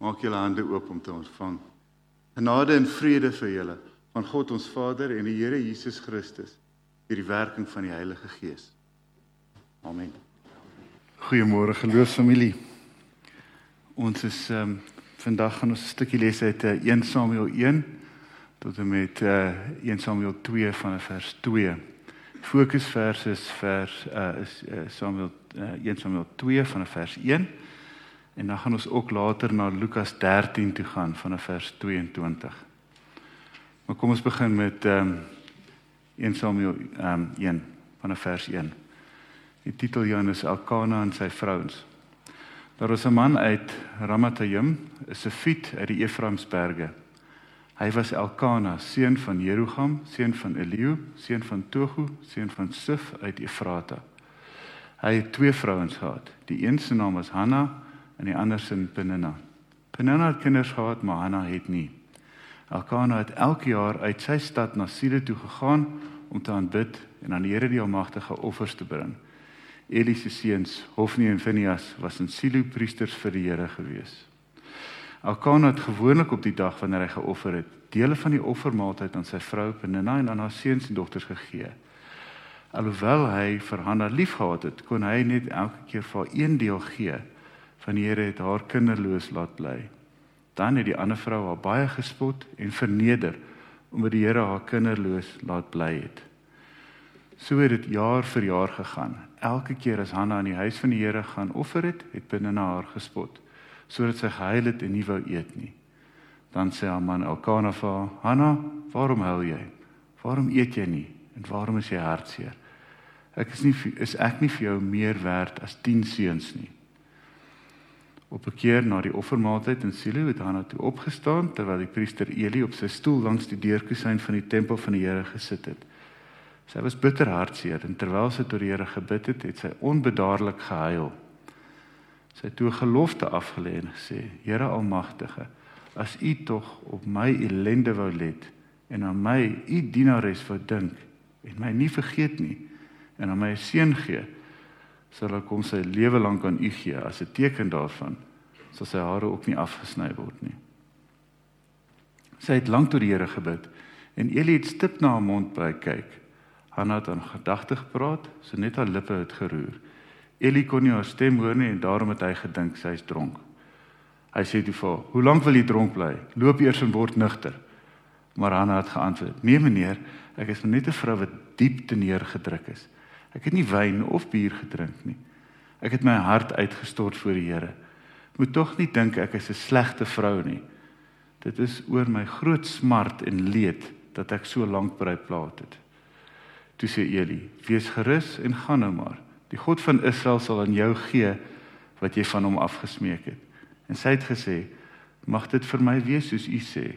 Maak julle hande oop om te ontvang. Genade en vrede vir julle van God ons Vader en die Here Jesus Christus deur die werking van die Heilige Gees. Amen. Goeiemôre geloofsfamilie. Ons is ehm um, vandag gaan ons 'n stukkie lees uit 1 eh, Samuel 1 tot en met uh, eh, 1 Samuel 2 van vers 2. Fokusvers is vers uh, is uh, Samuel uh, 1 Samuel 2 van vers 1 En dan gaan ons ook later na Lukas 13 toe gaan van vers 22. Maar kom ons begin met ehm um, 1 Samuel ehm um, 1 van vers 1. Die titel hier is Elkana en sy vrouens. Daar was 'n man uit Ramatayim, 'n Sefit uit die Efraimsberge. Hy was Elkana, seun van Jerugam, seun van Eliu, seun van Togu, seun van Sif uit Efrata. Hy het twee vrouens gehad. Die een se naam was Hanna en die ander sin Penina. Penina het kinders gehad, maar Hanna het nie. Elkana het elke jaar uit sy stad na Silo toe gegaan om te aanbid en aan die Here die Almagtige offers te bring. Eli se seuns, Hofni en Phinehas, was in Silo priesters vir die Here gewees. Elkana het gewoonlik op die dag wanneer hy geoffer het, dele van die offermaaltyd aan sy vrou Penina en aan haar seuns en dogters gegee. Alhoewel hy vir Hanna liefgehad het, kon hy net elke keer vir een deel gee van die Here het haar kinderloos laat bly. Dan het die ander vrou haar baie gespot en verneder omdat die Here haar kinderloos laat bly het. So het dit jaar vir jaar gegaan. Elke keer as Hanna aan die huis van die Here gaan offer het, het binne na haar gespot sodat sy gehuil het en nie wou eet nie. Dan sê haar man Elkana vir haar: "Hanna, waarom huil jy? Waarom eet jy nie? En waarom is jy hartseer? Ek is nie is ek nie vir jou meer werd as 10 seuns nie." Op 'n keer na die offermaaltyd in Silo het Hanna toe opgestaan terwyl die priester Eli op sy stoel langs die deurkusyn van die tempel van die Here gesit het. Sy was bitter hartseer en terwyl sy tot die Here gebid het, het sy onbedaarlik gehuil. Sy het toe gelofte afgelê en gesê: "Here Almagtige, as U tog op my ellende wou let en aan my U dienares wou dink en my nie vergeet nie en aan my 'n seun gee, sal ek hom sy lewe lank aan u gee as 'n teken daarvan sal sy hare ook nie afgesny word nie. Sy het lank tot die Here gebid en Eli het stip na haar mond by kyk. Hanna het aan gedagte gepraat, so net haar lippe het geroer. Eli kon nie haar stem hoor nie en daarom het hy gedink sy is dronk. Hy sê toe vir haar: "Hoe lank wil jy dronk bly? Loop eers en word nugter." Maar Hanna het geantwoord: "Nee meneer, ek is net 'n vrou wat diep te neergedruk is." Ek het nie wyn of bier gedrink nie. Ek het my hart uitgestort voor die Here. Moet tog nie dink ek is 'n slegte vrou nie. Dit is oor my groot smart en leed dat ek so lank bly plaat het. Toe sê Eli: "Wees gerus en gaan nou maar. Die God van Israel sal aan jou gee wat jy van hom afgesmeek het." En sy het gesê: "Mag dit vir my wees soos u sê."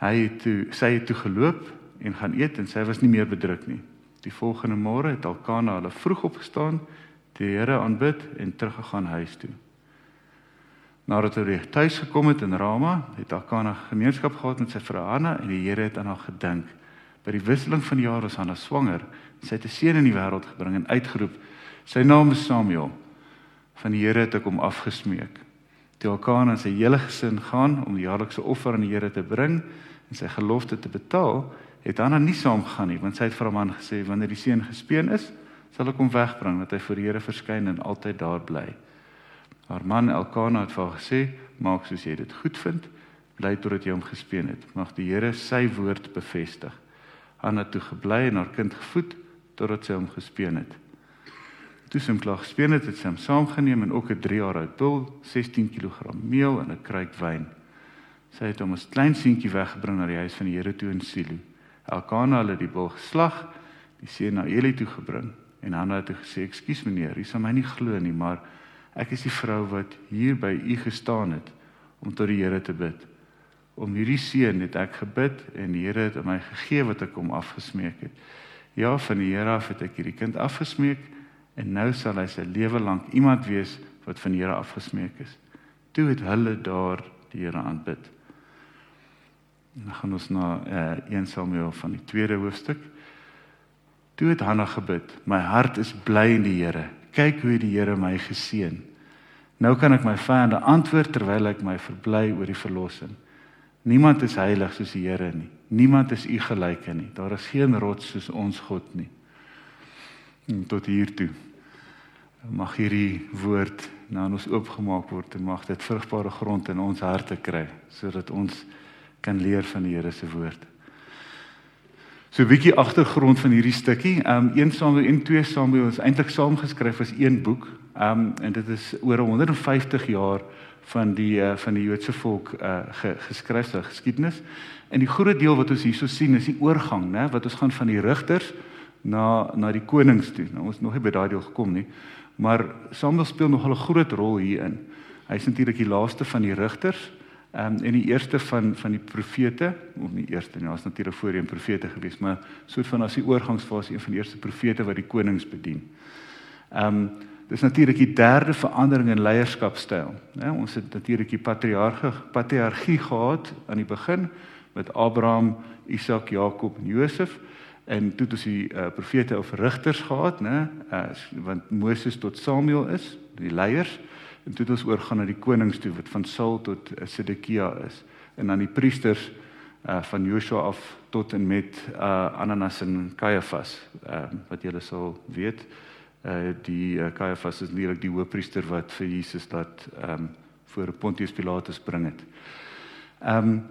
Hy het toe sy het toe geloop en gaan eet en sy was nie meer bedruk nie. Die volgende môre het Alkana hulle vroeg opgestaan, die Here aanbid en teruggegaan huis toe. Nadat hy tuis gekom het in Rama, het Alkana gemeenskap gehad met sy vrou Hanna en die Here het aan haar gedink. By die wisseling van die jare is Hanna swanger. Sy het 'n seun in die wêreld gebring en uitgeroep: "Sy naam is Samuel." Van die Here het ek hom afgesmeek. Toe Alkana en sy hele gesin gaan om die jaarlikse offer aan die Here te bring en sy gelofte te betaal, het Hanna nie saamgegaan nie want sy het vir haar man gesê wanneer die seun gespeen is sal ek hom wegbring dat hy voor die Here verskyn en altyd daar bly. Haar man Elkana het vir haar gesê maak soos jy dit goed vind bly totdat jy hom gespeen het mag die Here sy woord bevestig. Hanna het toe gebly en haar kind gevoed totdat sy hom gespeen het. Toe sy hom klaar gespeen het het sy hom saamgeneem en ook 'n 3 jaar oud bul 16 kg meel en 'n kruik wyn. Sy het hom as klein seentjie weggebring na die huis van die Here toe in Silo. Elkana het die bul geslag, die seun na Eli toe gebring en Hanna het gesê: "Ekskuus meneer, u sal my nie glo nie, maar ek is die vrou wat hier by u gestaan het om tot die Here te bid. Om hierdie seun het ek gebid en die Here het my gegee wat ek hom afgesmeek het. Ja, van die Here af het ek hierdie kind afgesmeek en nou sal hy sy lewe lank iemand wees wat van die Here afgesmeek is." Toe het hulle daar die Here aanbid. Dan gaan ons na eh, 1 Samuel van die tweede hoofstuk. Toe het Hanna gebid: "My hart is bly in die Here. Kyk hoe die Here my geseën. Nou kan ek my vyande antwoord terwyl ek my verbly oor die verlossing. Niemand is heilig soos die Here nie. Niemand is u gelyke nie. Daar is geen rots soos ons God nie. En tot hier toe. Mag hierdie woord nou aan ons oopgemaak word en mag dit vrugbare grond in ons harte kry sodat ons kan leer van die Here se woord. So 'n bietjie agtergrond van hierdie stukkie. Um 1 Samuel en 2 Samuel is eintlik saamgeskryf as een boek. Um en dit is oor 150 jaar van die uh, van die Joodse volk uh ge, geskryfde geskiedenis. En die groot deel wat ons hierso sien is die oorgang, né, wat ons gaan van die rigters na na die konings toe. Nou ons nog nie by daai deel gekom nie. Maar Samuel speel nog 'n groot rol hierin. Hy's natuurlik die laaste van die rigters. Ehm um, en die eerste van van die profete, of nie eerste nie, daar's natuurlik voorheen profete gewees, maar soort van as die oorgangsfase een van die eerste profete wat die konings bedien. Ehm um, dis natuurlik die derde verandering in leierskapstyl, né? Ons het natuurlik die patriarge patriargie gehad aan die begin met Abraham, Isak, Jakob en Josef en toe het ons die uh, profete of rigters gehad, né? Uh, want Moses tot Samuel is, die leiers en toe het ons oorgaan na die konings toe wat van Saul tot uh, Sedekia is en dan die priesters uh, van Joshua af tot en met uh, Ananas en Caiaphas uh, wat julle sal weet uh, die uh, Caiaphas is natuurlik die hoofpriester wat vir Jesus dat um, voor Pontius Pilatus bring het. Ehm um,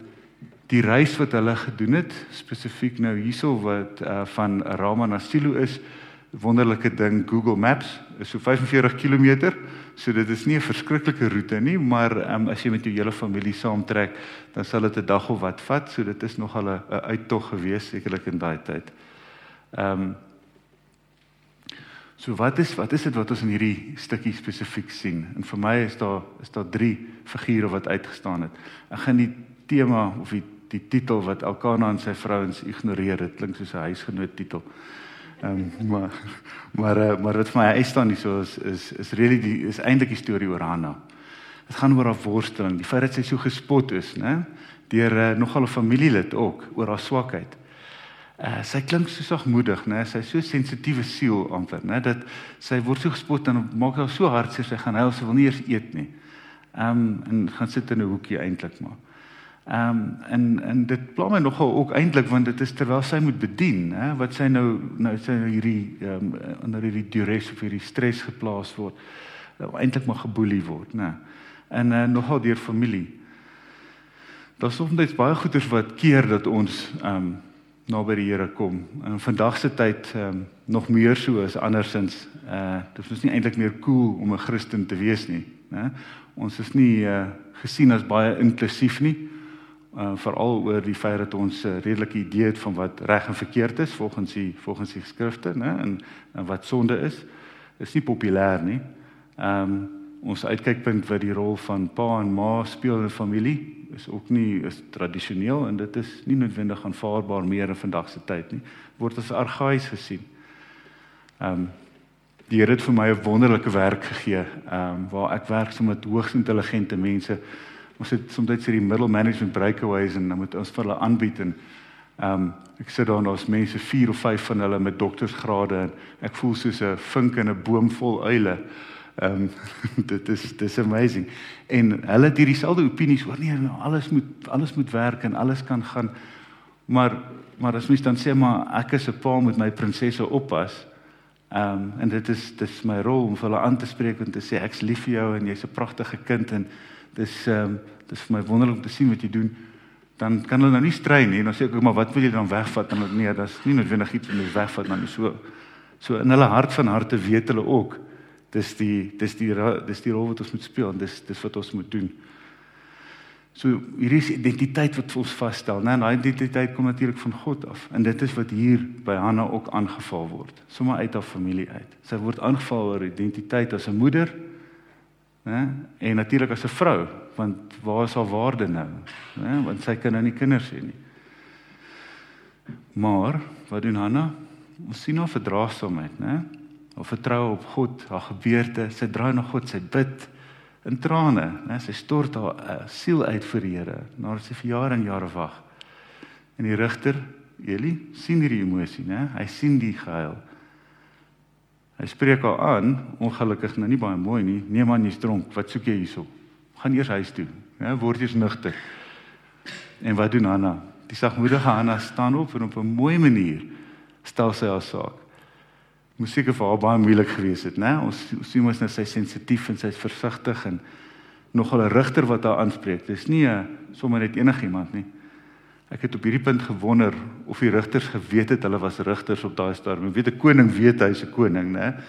die reis wat hulle gedoen het spesifiek nou hierso wat uh, van Rama na Silo is wonderlike ding Google Maps is so 45 km so dit is nie 'n verskriklike roete nie maar um, as jy met jou hele familie saamtrek dan sal dit 'n dag of wat vat so dit is nog al 'n uittog gewees sekerlik in daai tyd. Ehm um, So wat is wat is dit wat ons in hierdie stukkie spesifiek sien? En vir my is daar is daar drie figure wat uitgestaan het. Ek gaan die tema of die die titel wat Elkana en sy vrouens ignoreer. Dit klink soos 'n huisgenoot titel. Ehm um, maar maar uh, maar wat vir my hy staan nie so is is is really die is eintlik die storie oor Hanna. Dit gaan oor haar worsteling, die feit dat sy so gespot is, né? Deur uh, nogal 'n familielid ook oor haar swakheid. Uh, sy klink so sagmoedig, né? Sy is so sensitiewe siel amper, né? Dat sy word so gespot en maak haar so hartseer sy gaan huil, sy wil nie eers eet nie. Ehm um, en gaan sit in 'n hoekie eintlik maar. Ehm um, en en dit pla my nogal ook eintlik want dit is terwyl sy moet bedien, hè, wat sy nou nou sy nou hierdie ehm um, onder hierdie duress of hierdie stres geplaas word. Nou eintlik maar geboelie word, né? En uh, nogal deur familie. Daar's soms baie goeders wat keer dat ons ehm um, na by die Here kom. In vandag se tyd ehm um, nog meer so as andersins. Uh dit is nie eintlik meer cool om 'n Christen te wees nie, né? Ons is nie uh gesien as baie inklusief nie uh, veral oor die feit dat ons 'n uh, redelike idee het van wat reg en verkeerd is volgens die volgens die skrifte, né? En, en wat sonde is, is nie populêr nie. Ehm um, ons uitkykpunt wat die rol van pa en ma speel in 'n familie is ook nie is tradisioneel en dit is nie noodwendig aanvaarbaar meer in vandag se tyd nie. Word as argaïs gesien. Ehm um, die Here het vir my 'n wonderlike werk gegee, ehm um, waar ek werk saam met hoogs intelligente mense ons het soms hierdie middle management breakaways en dan moet ons vir hulle aanbied en ehm um, ek sit daar en daar's mense 4 of 5 van hulle met doktorsgrade en ek voel soos 'n vink in 'n boom vol uile. Ehm um, dit is dis amazing. En hulle het hierdie selfde opinies oor nee, nou, alles moet alles moet werk en alles kan gaan. Maar maar as mens dan sê maar ek is 'n pa met my prinsesse oppas. Ehm um, en dit is dis my rol om vir hulle aan te spreek en te sê ek's lief vir jou en jy's 'n pragtige kind en dis ehm um, dis vir my wonderlik om te sien wat jy doen. Dan kan hulle nou nie strei nie. Dan sê ek ook maar wat wil jy dan wegvat? Dan nee, dis nie noodwendig iets om jy wegvat nie so so in hulle hart van harte weet hulle ook dis die dis die dis die rol wat ons moet speel en dis dis wat ons moet doen. So hierdie is identiteit wat ons vasstel, né? Daai identiteit kom natuurlik van God af. En dit is wat hier by Hanna ook aangeval word. Sommige uit haar familie uit. Sy word aangeval oor identiteit as 'n moeder, né? En natuurlik as 'n vrou, want waar is haar waarde nou? Né? Want sy kan nou nie kinders hê nie. Maar wat doen Hanna? Ons sien haar verdraagsaamheid, né? Haar vertroue op God, haar gebeurte, sy draai na God, sy bid in trane, né? Sy stort haar uh, siel uit vir die Here, nadat sy vir jare en jare wag. En die regter, Eli, sien hierdie emosie, né? Hy sien die gehuil. Hy spreek haar aan, ongelukkig nou nie baie mooi nie. Nee man, jy's dronk. Wat soek jy hierso? Gaan eers huis toe. Ja, word eers nugter. En wat doen Hanna? Die sagmoedige Hanna staan op en op 'n mooi manier stel sy haar saak. Musiek vir haar baie moeilik gewees het, né? Ons sien mos nou sy sensitief en sy's versigtig en nogal 'n rigter wat haar aanspreek. Dis nie 'n sommer net enigiemand nie. Ek het op hierdie punt gewonder of die rigters geweet het hulle was rigters op daai stadium. Ek weet 'n koning weet hy's 'n koning, né?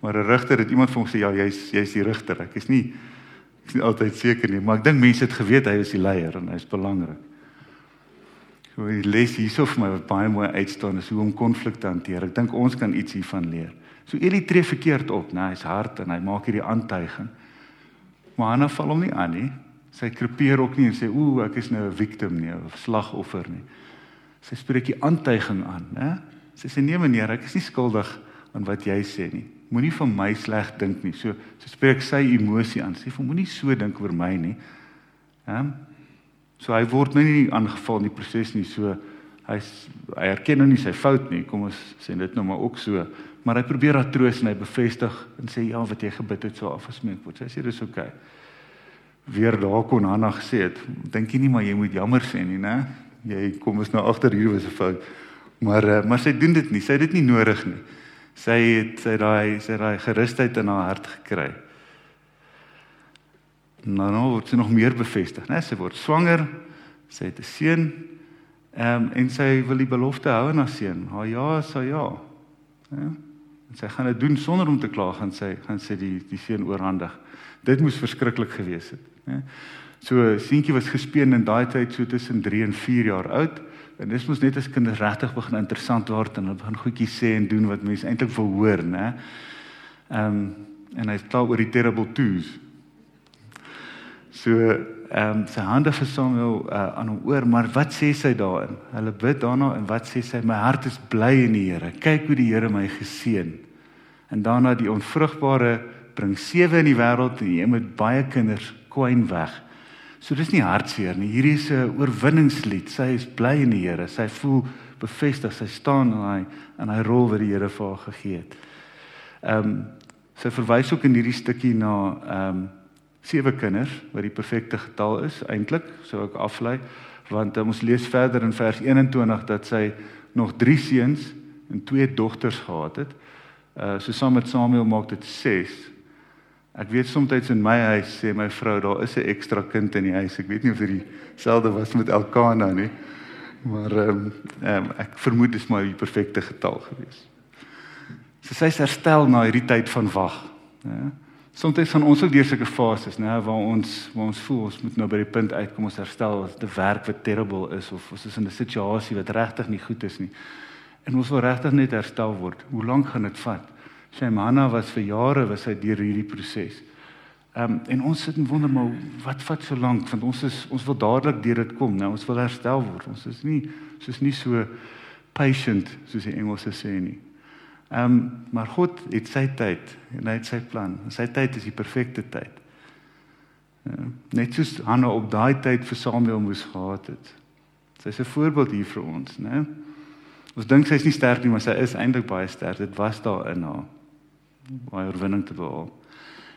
Maar 'n rigter het iemand vir hom gesê ja, jy's jy's die rigter. Ek is nie ek is nie altyd seker nie, maar ek dink mense het geweet hy is die leier en hy's belangrik. So die les hierso vir my wat baie mooi uitstaan is hoe om konflikte hanteer. Ek dink ons kan iets hiervan leer. So Eli tree verkeerd op, né? Hy's hard en hy maak hierdie aantuiging. Maar Hanna val hom nie aan nie. Sy krepeer ook nie en sê ooh, ek is nou 'n victim nie of slagoffer nie. Sy spreek die aantuiging aan, né? Sy sê nee meneer, ek is nie skuldig aan wat jy sê nie. Moenie van my sleg dink nie. So sy spreek sy emosie aan. Sy sê moenie so dink oor my nie. Ehm So hy word nou nie aangeval in die proses nie. So hy hy erken nou nie sy fout nie. Kom ons sê dit nou maar ook so. Maar hy probeer haar troos en hy bevestig en sê ja, wat jy gebid het sou afgesmeek word. Sy sê dis oukei. Okay weer daar kon Hanna gesê het, dink jy nie maar jy moet jammer sê nie, né? Jy kom ons nou agter hier was 'n fout. Maar uh, maar sy doen dit nie. Sy het dit nie nodig nie. Sy het sy daai sy daai gerusheid in haar hart gekry. Nou nou word sy nog meer bevestig, né? Sy word swanger. Sy het 'n seun. Ehm um, en sy wil die belofte hou aan haar seun. Haar ja is haar ja. Ja. En sy gaan dit doen sonder om te kla, gaan sy gaan sy die die seun oorhandig. Dit moes verskriklik gewees het, So seentjie was gespeen in daai tyd so tussen 3 en 4 jaar oud. En dis mos net as kinders regtig begin interessant word en hulle begin goedjies sê en doen wat mense eintlik wil hoor, né? Ehm um, en hy kla oor die terrible twos. So ehm um, sy hande vir Samuel uh, aan hom oor, maar wat sê sy daarin? Hulle bid daarna en wat sê sy? My hart is bly in die Here. Kyk hoe die Here my geseën. En daarna die onvrugbare bring sewe in die wêreld en jy met baie kinders kwyn weg. So dis nie hartseer nie. Hierdie is 'n oorwinningslied. Sy is bly in die Here. Sy voel bevestig. Sy staan in hy in hy rol wat die Here vir haar gegee het. Ehm um, sy verwys ook in hierdie stukkie na ehm um, sewe kinders wat die perfekte getal is eintlik, sou ek aflei, want um, ons lees verder in vers 21 dat sy nog 3 seuns en 2 dogters gehad het. Uh so saam met Samuel maak dit 6 Ek weet soms in my huis sê my vrou daar is 'n ekstra kind in die huis. Ek weet nie of dit dieselfde was met Elkana nie. Maar ehm um, um, ek vermoed dit is maar die perfekte getal gewees. So sy sê herstel na hierdie tyd van wag, né? Soms van ons ook deur sulke fases, né, waar ons waar ons voel ons moet nou by die punt uitkom ons herstel as dit werk wat terrible is of ons is in 'n situasie wat regtig nie goed is nie. En ons wil regtig net herstel word. Hoe lank gaan dit vat? Sy manna was vir jare was hy deur hierdie proses. Ehm um, en ons sit en wonder maar wat vat so lank want ons is ons wil dadelik deur dit kom. Nou ons wil herstel word. Ons is nie soos nie so patient soos die Engelse sê nie. Ehm um, maar God het sy tyd en hy het sy plan. Sy tyd is die perfekte tyd. Uh, net soos Hanna op daai tyd vir Samuel moes gehad het. Sy's 'n voorbeeld hier vir ons, né? Ons dink sy's nie sterk nie, maar sy is eintlik baie sterk. Dit was daar in haar baie oorwinning te behaal.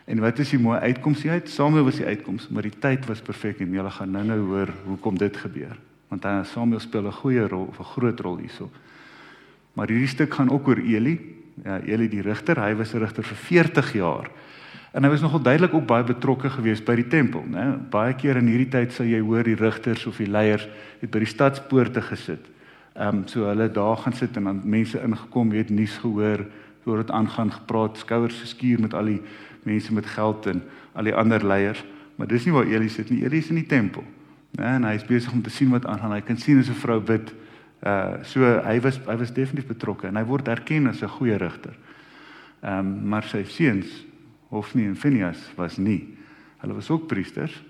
En wat is die mooi uitkoms hier uit? Samuel was die uitkoms, maar die tyd was perfek en jy gaan nou-nou hoor hoekom dit gebeur. Want hy Samuel speel 'n goeie rol of 'n groot rol hierso. Maar hierdie stuk gaan ook oor Eli. Ja, Eli die rigter, hy was 'n rigter vir 40 jaar. En hy was nogal duidelik ook baie betrokke geweest by die tempel, né? Baie keer in hierdie tyd sal jy hoor die rigters of die leiers het by die stadspoorte gesit. Ehm um, so hulle daar gaan sit en dan mense ingekom, weet nuus gehoor, oor dit aangaan gepraat, skouers geskuur met al die mense met geld en al die ander leiers, maar dis nie waar Eli sit nie. Eli is in die tempel. Né? En hy is besig om te sien wat aangaan. Hy kan sien hoe 'n vrou bid. Uh so hy was hy was definitief betrokke en hy word erken as 'n goeie rigter. Ehm um, maar sy seuns Hofni en Phineas was nie. Hulle was ook priesters.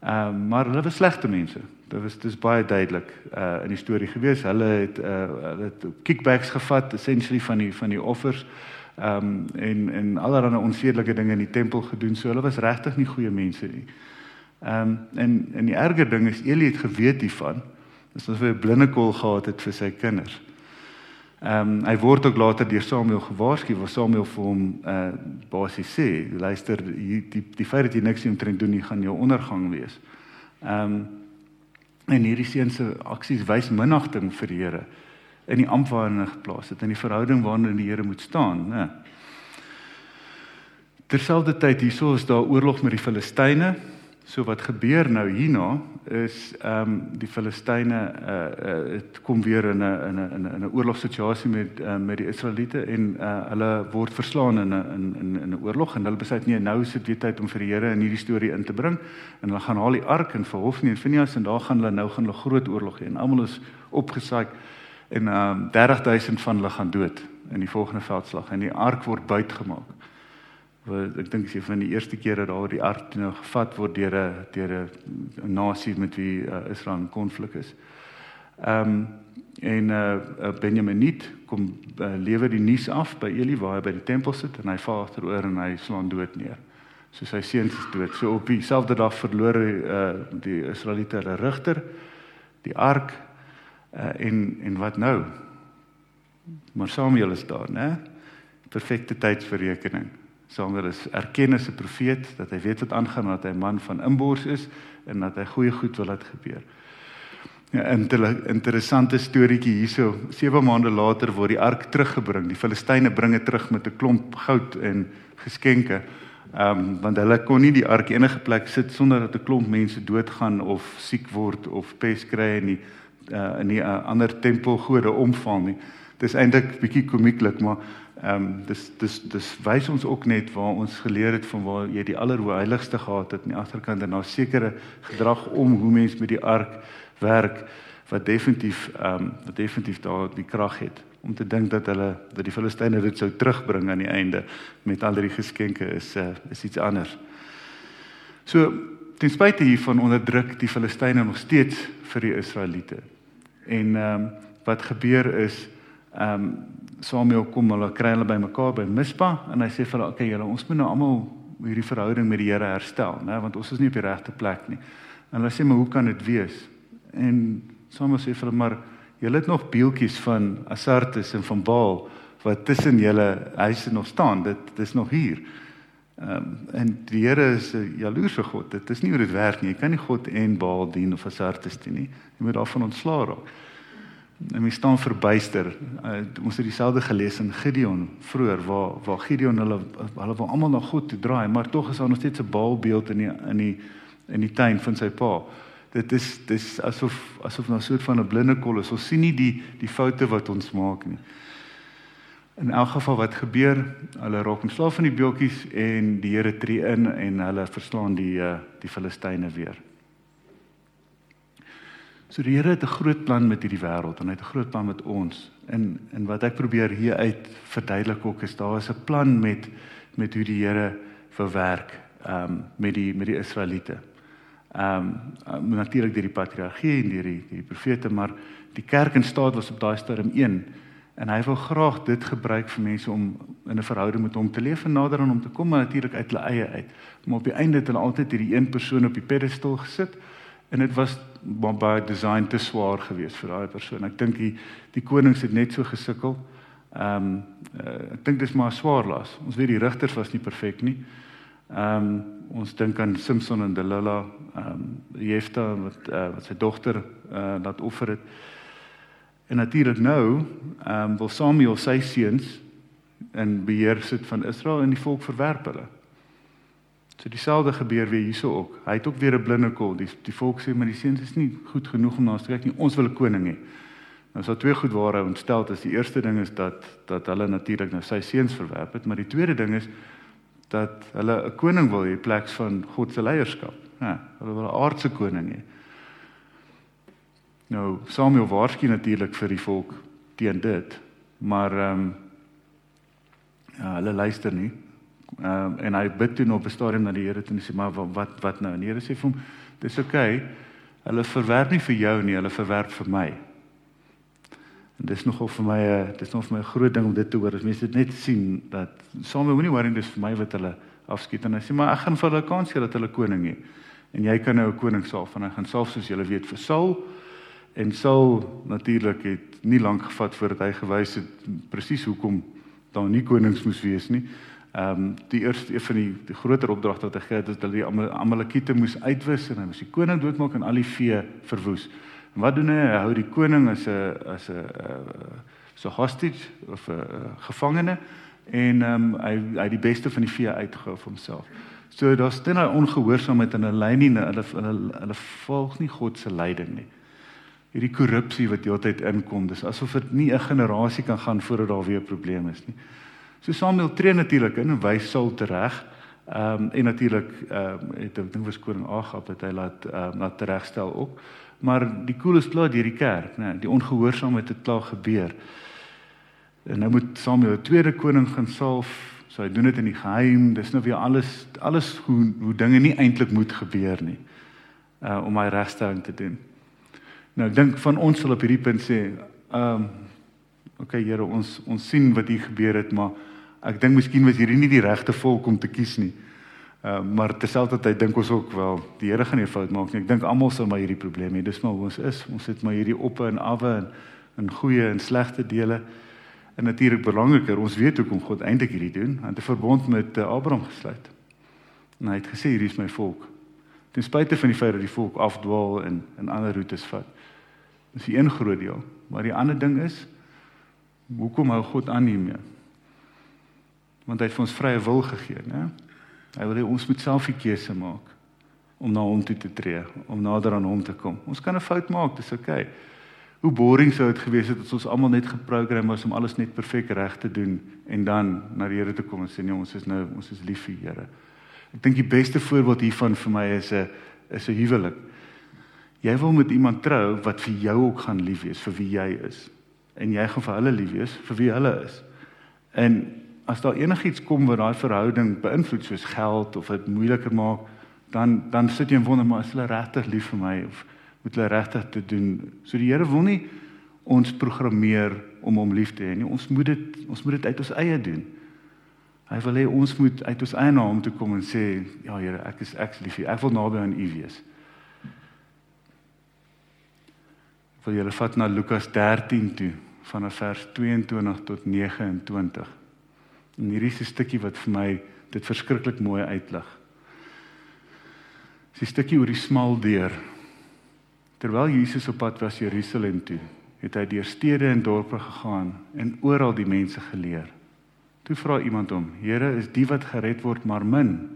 Ehm um, maar hulle was slegte mense. Dit was dis baie duidelik uh in die storie gewees. Hulle het uh hulle het kickbacks gevat essentially van die van die offers. Ehm um, en en allerlei onsedelike dinge in die tempel gedoen. So hulle was regtig nie goeie mense nie. Ehm um, en en die erger ding is Eli het geweet hiervan. Dis asof hy 'n blinde kol gehad het vir sy kinders. Ehm um, hy word ook later deur Samuel gewaarsku waar Samuel vir hom uh basies sê, luister, die die, die feit dat jy niks omtrent doen nie, gaan jou ondergang wees. Ehm um, en hierdie seun se aksies wys minagting vir die Here in die ampt waarin hy geplaas het, in die verhouding waarin die Here moet staan, né? Terselfdertyd hierso is daar oorlog met die Filistyne. So wat gebeur nou hierna is ehm um, die Filistyne uh dit uh, kom weer in 'n in 'n in 'n oorlogssituasie met uh, met die Israeliete en uh hulle word verslaan in 'n in in 'n oorlog en hulle besluit nee nou is dit weer tyd om vir die Here in hierdie storie in te bring. En hulle gaan haal die ark en vir Hofni en Finehas en daar gaan hulle nou gaan hulle groot oorlog hê en almal is opgesaai en ehm um, 30000 van hulle gaan dood in die volgende veldslag en die ark word buitgemaak wat ek dink is een van die eerste kere daar die ark nou gevat word deur 'n deur 'n nasie met wie uh, Israel in konflik is. Ehm um, en uh, Benjamin niet kom uh, lewer die nuus af by Eli waar hy by die tempel sit en hy val agteroor en hy slaan dood neer. So sy seuns is dood. So op dieselfde dag verloor uh, die Israeliete hulle rigter, die ark uh, en en wat nou? Maar Samuel is daar, né? Perfekte tydsberekening. Samuel is erken as 'n profeet dat hy weet wat aangaan dat hy 'n man van inbors is en dat hy goeie goed wil laat gebeur. Ja, 'n interessante storieetjie hierso. 7 maande later word die ark teruggebring. Die Filistyne bring dit terug met 'n klomp goud en geskenke. Ehm um, want hulle kon nie die ark enige plek sit sonder dat 'n klomp mense doodgaan of siek word of pes kry in die uh, in die uh, ander tempelgode omval nie. Dit is eintlik bietjie komieklik, maar Ehm um, dis dis dis wys ons ook net waar ons geleer het van waar jy die allerheiligste gehad het in die agterkant en daar sekere gedrag om hoe mens met die ark werk wat definitief ehm um, wat definitief daar die krag het om te dink dat hulle dat die Filistyne dit sou terugbring aan die einde met al die geskenke is uh, is iets anders. So ten spyte hiervan onderdruk die Filistyne nog steeds vir die Israeliete. En ehm um, wat gebeur is ehm um, Samuel kom hulle kry hulle bymekaar by Mispa en hy sê vir hulle okay julle ons moet nou almal hierdie verhouding met die Here herstel nê want ons is nie op die regte plek nie. En hulle sê maar hoe kan dit wees? En Samuel sê vir hulle maar julle het nog beeltjies van Asartes en van Baal wat tussen julle huise nog staan. Dit dis nog hier. Ehm um, en die Here is 'n jaloerse God. Dit is nie hoe dit werk nie. Jy kan nie God en Baal dien of Asartes dien nie. Jy moet daarvan ontslaa raak. En my staan verbuister. Uh, ons het dieselfde gelees in Gideon vroeër waar waar Gideon hulle hulle wou almal na God toe draai, maar tog is daar nog steeds 'n baalbeeld in die in die in die tuin van sy pa. Dit is dis asof asof nou 'n soort van 'n blinde kol is. Ons sien nie die die foute wat ons maak nie. In elk geval wat gebeur, hulle raak ontslaaf van die beeltjies en die Here tree in en hulle verslaan die uh, die Filistyne weer. So die Here het 'n groot plan met hierdie wêreld en hy het 'n groot plan met ons. En en wat ek probeer hier uit verduidelik ook is daar is 'n plan met met hoe die Here verwerk ehm um, met die met die Israeliete. Ehm um, natuurlik deur die patriargie en deur die die profete, maar die kerk en staat was op daai stadium een en hy wil graag dit gebruik vir mense om in 'n verhouding met hom te leef en nader aan hom te kom, maar natuurlik uit hulle eie uit. Maar op die einde het hulle altyd hierdie een persoon op die pedestal gesit en dit was baie design te swaar geweest vir daai persoon. Ek dink die die konings het net so gesukkel. Ehm um, uh, ek dink dis maar swaar las. Ons weet die rigters was nie perfek nie. Ehm um, ons dink aan Samson en Delilah, ehm um, Jefta wat uh, wat sy dogter uh, laat offer het. En natuurlik nou, ehm um, wil Samuel sy seuns in beheer sit van Israel en die volk verwerp hulle. So dieselfde gebeur weer hierso ook. Hy het ook weer 'n blinde kol. Die die volk sê maar die seuns is nie goed genoeg om na ons te kyk nie. Ons wil 'n koning hê. Nou is daar twee goed waar hy ontstel het. Die eerste ding is dat dat hulle natuurlik nou sy seuns verwerp het, maar die tweede ding is dat hulle 'n koning wil hê in plaas van God se leierskap. Ja, hulle wil 'n aardse koning hê. Nou Samuel waarsku natuurlik vir die volk teen dit, maar ehm um, ja, hulle luister nie. Ehm um, en hy bid toe op 'n stadium na die Here toe en sê maar wat wat nou? En die Here sê vir hom dis oké. Okay, hulle verwerp nie vir jou nie, hulle verwerp vir my. En dis nogal vir my 'n dis nog vir my 'n groot ding om dit te hoor. As mense dit net sien dat Samuel moenie worry dis vir my wat hulle afskiet en hy sê maar ek gaan vir hulle kans gee dat hulle koning hê. En jy kan nou 'n koning salf en hy gaan salf soos julle weet vir Saul En Saul natuurlik het nie lank gevat voordat hy gewys het presies hoekom daar nie konings moes wees nie. Ehm um, die eerste een van die, die groter opdragte wat hy gehad het, is dat die Amalekiete moes uitwis en hy moes die koning doodmaak en al die vee verwoes. En wat doen hy? Hy hou die koning as 'n as 'n uh, so hostage of 'n uh, gevangene en ehm um, hy hy die beste van die vee uitgehou vir homself. So daar's ten hy ongehoorsaamheid in hulle lyn nie hulle hulle hulle volg nie God se leiding nie. Hierdie korrupsie wat heeltyd inkom, dis asof dit nie 'n generasie kan gaan voordat daar weer 'n probleem is nie. So Samuel tree natuurlik in en wys Saul tereg. Ehm um, en natuurlik ehm um, het ek dink was koning Agab wat hy laat ehm um, laat teregstel ook. Maar die koel is klaar deur die kerk, né? Nee, die ongehoorsaamheid het klaar gebeur. En nou moet Samuel 'n tweede koning gaan salf. So hy doen dit in die geheim. Dis nou weer alles alles hoe hoe dinge nie eintlik moet gebeur nie. Uh om hy regstelling te doen. Nou ek dink van ons sal op hierdie punt sê, ehm um, okay Here, ons ons sien wat hier gebeur het, maar Ek dink miskien was hierdie nie die regte volk om te kies nie. Uh, maar terselfdertyd dink ons ook wel die Here gaan nie fout maak nie. Ek dink almal sal maar hierdie probleem hê. Dis maar hoe ons is. Ons sit maar hierdie op en af en in goeie en slegte dele. En natuurlik belangriker, ons weet hoekom God eintlik hierdie doen. Hy het 'n verbond met uh, Abraham gesluit. En hy het gesê hierdie is my volk. Ten spyte van die feit dat die volk afdwaal en en ander roetes vat. Dis een groot deel. Maar die ander ding is hoekom hou God aan hiermee? Want hy het vir ons vrye wil gegee, né? Hy wil hê ons moet self die keuse maak om na hom toe te tree, om nader aan hom te kom. Ons kan 'n fout maak, dis oukei. Okay. Hoe boring sou dit gewees het as ons almal net geprogram was om alles net perfek reg te doen en dan na die Here te kom en sê nee, ons is nou ons is lief vir Here. Ek dink die beste voorbeeld hiervan vir my is 'n is 'n huwelik. Jy wil met iemand trou wat vir jou ook gaan lief wees vir wie jy is en jy gaan vir hulle lief wees vir wie hulle is. En as daar enigiets kom wat daai verhouding beïnvloed soos geld of dit moeiliker maak, dan dan sit jy en wonder maar is hulle regtig lief vir my of moet hulle regtig te doen. So die Here wil nie ons programmeer om hom lief te hê nie. Ons moet dit ons moet dit uit ons eie doen. Hy wil hê ons moet uit ons eie naam toe kom en sê ja Here, ek is ek lief vir u. Ek wil naby aan u wees. Wil julle vat na Lukas 13 toe vanaf vers 22 tot 29. En hierdie is 'n stukkie wat vir my dit verskriklik mooi uitlig. Dis 'n stukkie oor die smal deur. Terwyl Jesus op pad was Jerusalem toe, het hy deur stede en dorpe gegaan en oral die mense geleer. Toe vra iemand hom: "Here, is die wat gered word maar min?"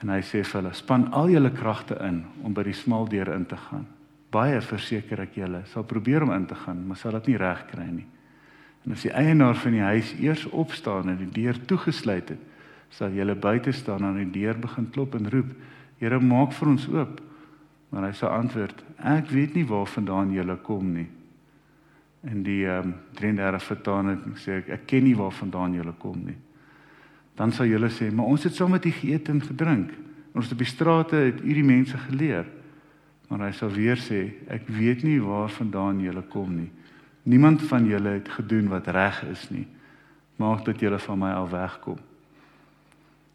En hy sê vir hulle: "Span al julle kragte in om by die smal deur in te gaan. Baie verseker ek julle, sal probeer om in te gaan, maar sal dit nie reg kry nie." En as die eienaar van die huis eers opstaan en die deur toegesluit het, sal jy buite staan aan die deur begin klop en roep: "Here, maak vir ons oop." Maar hy sal antwoord: "Ek weet nie waarvandaan jy kom nie." En die ehm um, 33 vertaan het en sê ek, ek ken nie waarvandaan jy kom nie. Dan sal julle sê: "Maar ons het saam met u geëet en gedrink. Ons het op die strate het u die mense geleer." Maar hy sal weer sê: "Ek weet nie waarvandaan jy kom nie." Niemand van julle het gedoen wat reg is nie. Maak dat julle van my al wegkom.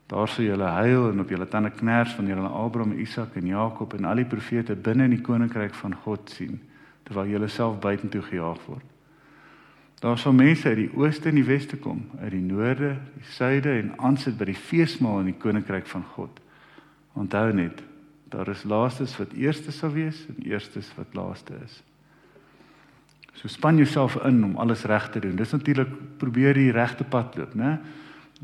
Daar sou julle huil en op julle tande kners van julle Abraham, Isak en Jakob en al die profete binne in die koninkryk van God sien terwyl julle self buitentoe gejaag word. Daar sal mense uit die ooste en die weste kom, uit die noorde, die suide en aansit by die feesmaal in die koninkryk van God. Onthou net, daar is laastes wat eerste sal wees en eerstes wat laaste is. So span jouself in om alles reg te doen. Dis natuurlik probeer die regte pad loop, né?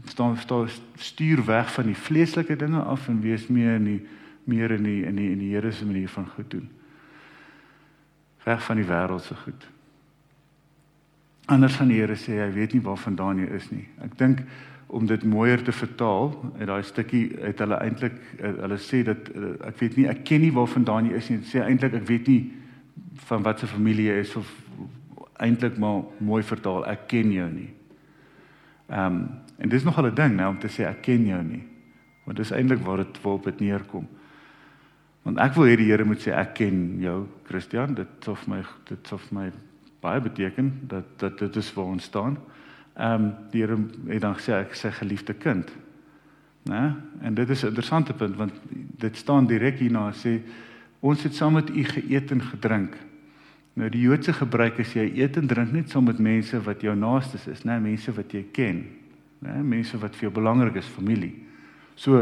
Staan staan stuur weg van die vleeslike dinge af en wees meer in die meer in die in die in die Here se manier van goed doen. Weg van die wêreldse goed. Anders van die Here sê hy weet nie waarvandaan jy is nie. Ek dink om dit mooier te vertaal, uit daai stukkie het hulle eintlik hulle sê dat ek weet nie ek ken nie waarvandaan jy is nie. Dit sê eintlik ek weet nie van watter familie jy is of eintlik maar mooi vertaal, ek ken jou nie. Ehm um, en dis nogal 'n ding nou om te sê ek ken jou nie. Want dis eintlik waar dit waarop dit neerkom. Want ek wil hê die Here moet sê ek ken jou, Christian, dit sou vir my dit sou vir my baie beteken dat dat dit is waar ons staan. Ehm um, die Here het dan gesê ek sê geliefde kind. Né? En dit is 'n interessante punt want dit staan direk hierna sê Ons het saam met u geëet en gedrink. Nou die Joodse gebruik is jy eet en drink net saam met mense wat jou naastes is, né, mense wat jy ken, né, mense wat vir jou belangrik is, familie. So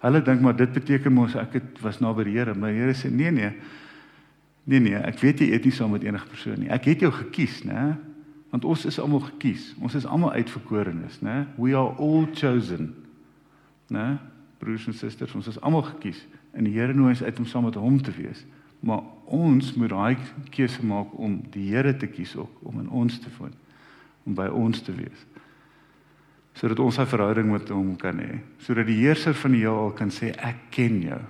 hulle dink maar dit beteken mos ek het was naby die Here, maar die Here sê nee nee. Nee nee, ek weet jy eet nie saam met enige persoon nie. Ek het jou gekies, né? Want ons is almal gekies. Ons is almal uitverkorenes, né? We are all chosen. Né? Broers en susters, ons is almal gekies en die Here nooi ons uit om saam met hom te wees. Maar ons moet daai keuse maak om die Here te kies ook om in ons te woon, om by ons te wees. Sodat ons 'n verhouding met hom kan hê, sodat die heerser van die heelal kan sê ek ken jou.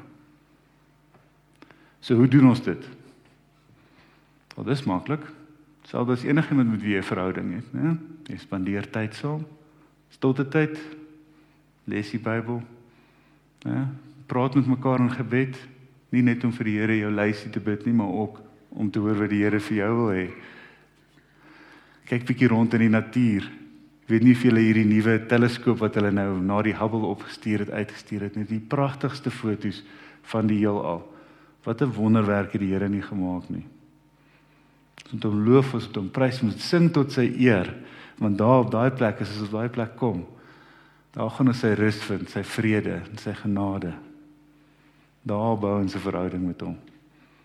So hoe doen ons dit? Wel dis maklik. Selfs as enigiemand met wie jy 'n verhouding het, né? Jy spandeer tyd saam. Stilte tyd. Lees die Bybel. Né? Praat met mekaar in gebed, nie net om vir die Here jou lysie te bid nie, maar ook om te hoor wat die Here vir jou wil hê. Kyk bietjie rond in die natuur. Ek weet nie of julle hierdie nuwe teleskoop wat hulle nou na die Hubble opgestuur het uitgestuur het nie, die pragtigste foto's van die heelal. Wat 'n wonderwerk het die Here nie gemaak nie om te loof ons om prys moet sing tot sy eer want daar op daai plek as ons op daai plek kom daar gaan ons sy rus vind sy vrede en sy genade daar bou ons 'n verhouding met hom.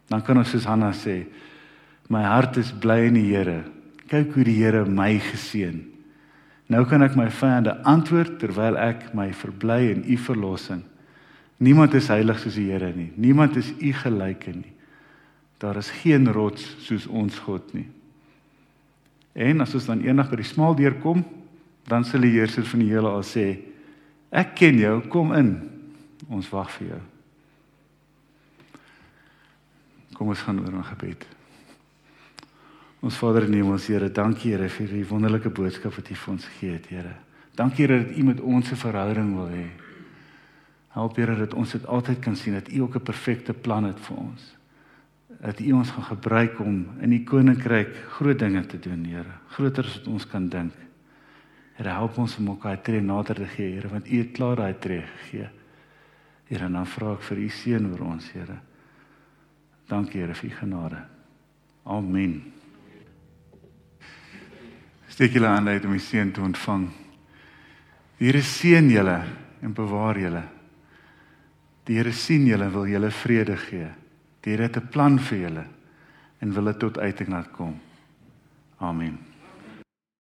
Dan kan ons soos Hanna sê my hart is bly in die Here. Kyk hoe die Here my geseën. Nou kan ek my vyande antwoord terwyl ek my verbly in u verlossing. Niemand is heilig soos die Here nie. Niemand is u gelyke nie. Daar is geen rots soos ons God nie. En as ons dan eendag by die smal deur kom, dan sal die heerser van die hele al sê: Ek ken jou, kom in. Ons wag vir jou. Kom ons gaan oor 'n gebed. Ons Vader in die hemel, Here, dankie Here vir die wonderlike boodskap wat U vir ons gegee het, Here. Dankie Here dat U met ons 'n verhouding wil hê. Help Here dat ons dit altyd kan sien dat U ook 'n perfekte plan het vir ons dat U ons gaan gebruik om in die koninkryk groot dinge te doen, Here. Groter as wat ons kan dink. Here, help ons om ook daai tree nader te gee, Here, want U het klaar daai tree gegee. Here, dan vra ek vir U seën oor ons, Here. Dankie, Here, vir U genade. Amen. Steek julle aan uit om die seën te ontvang. Die Here seën julle en bewaar julle. Die Here sien julle wil julle vrede gee. Die Here het 'n plan vir julle en wil dit tot uiting laat kom. Amen.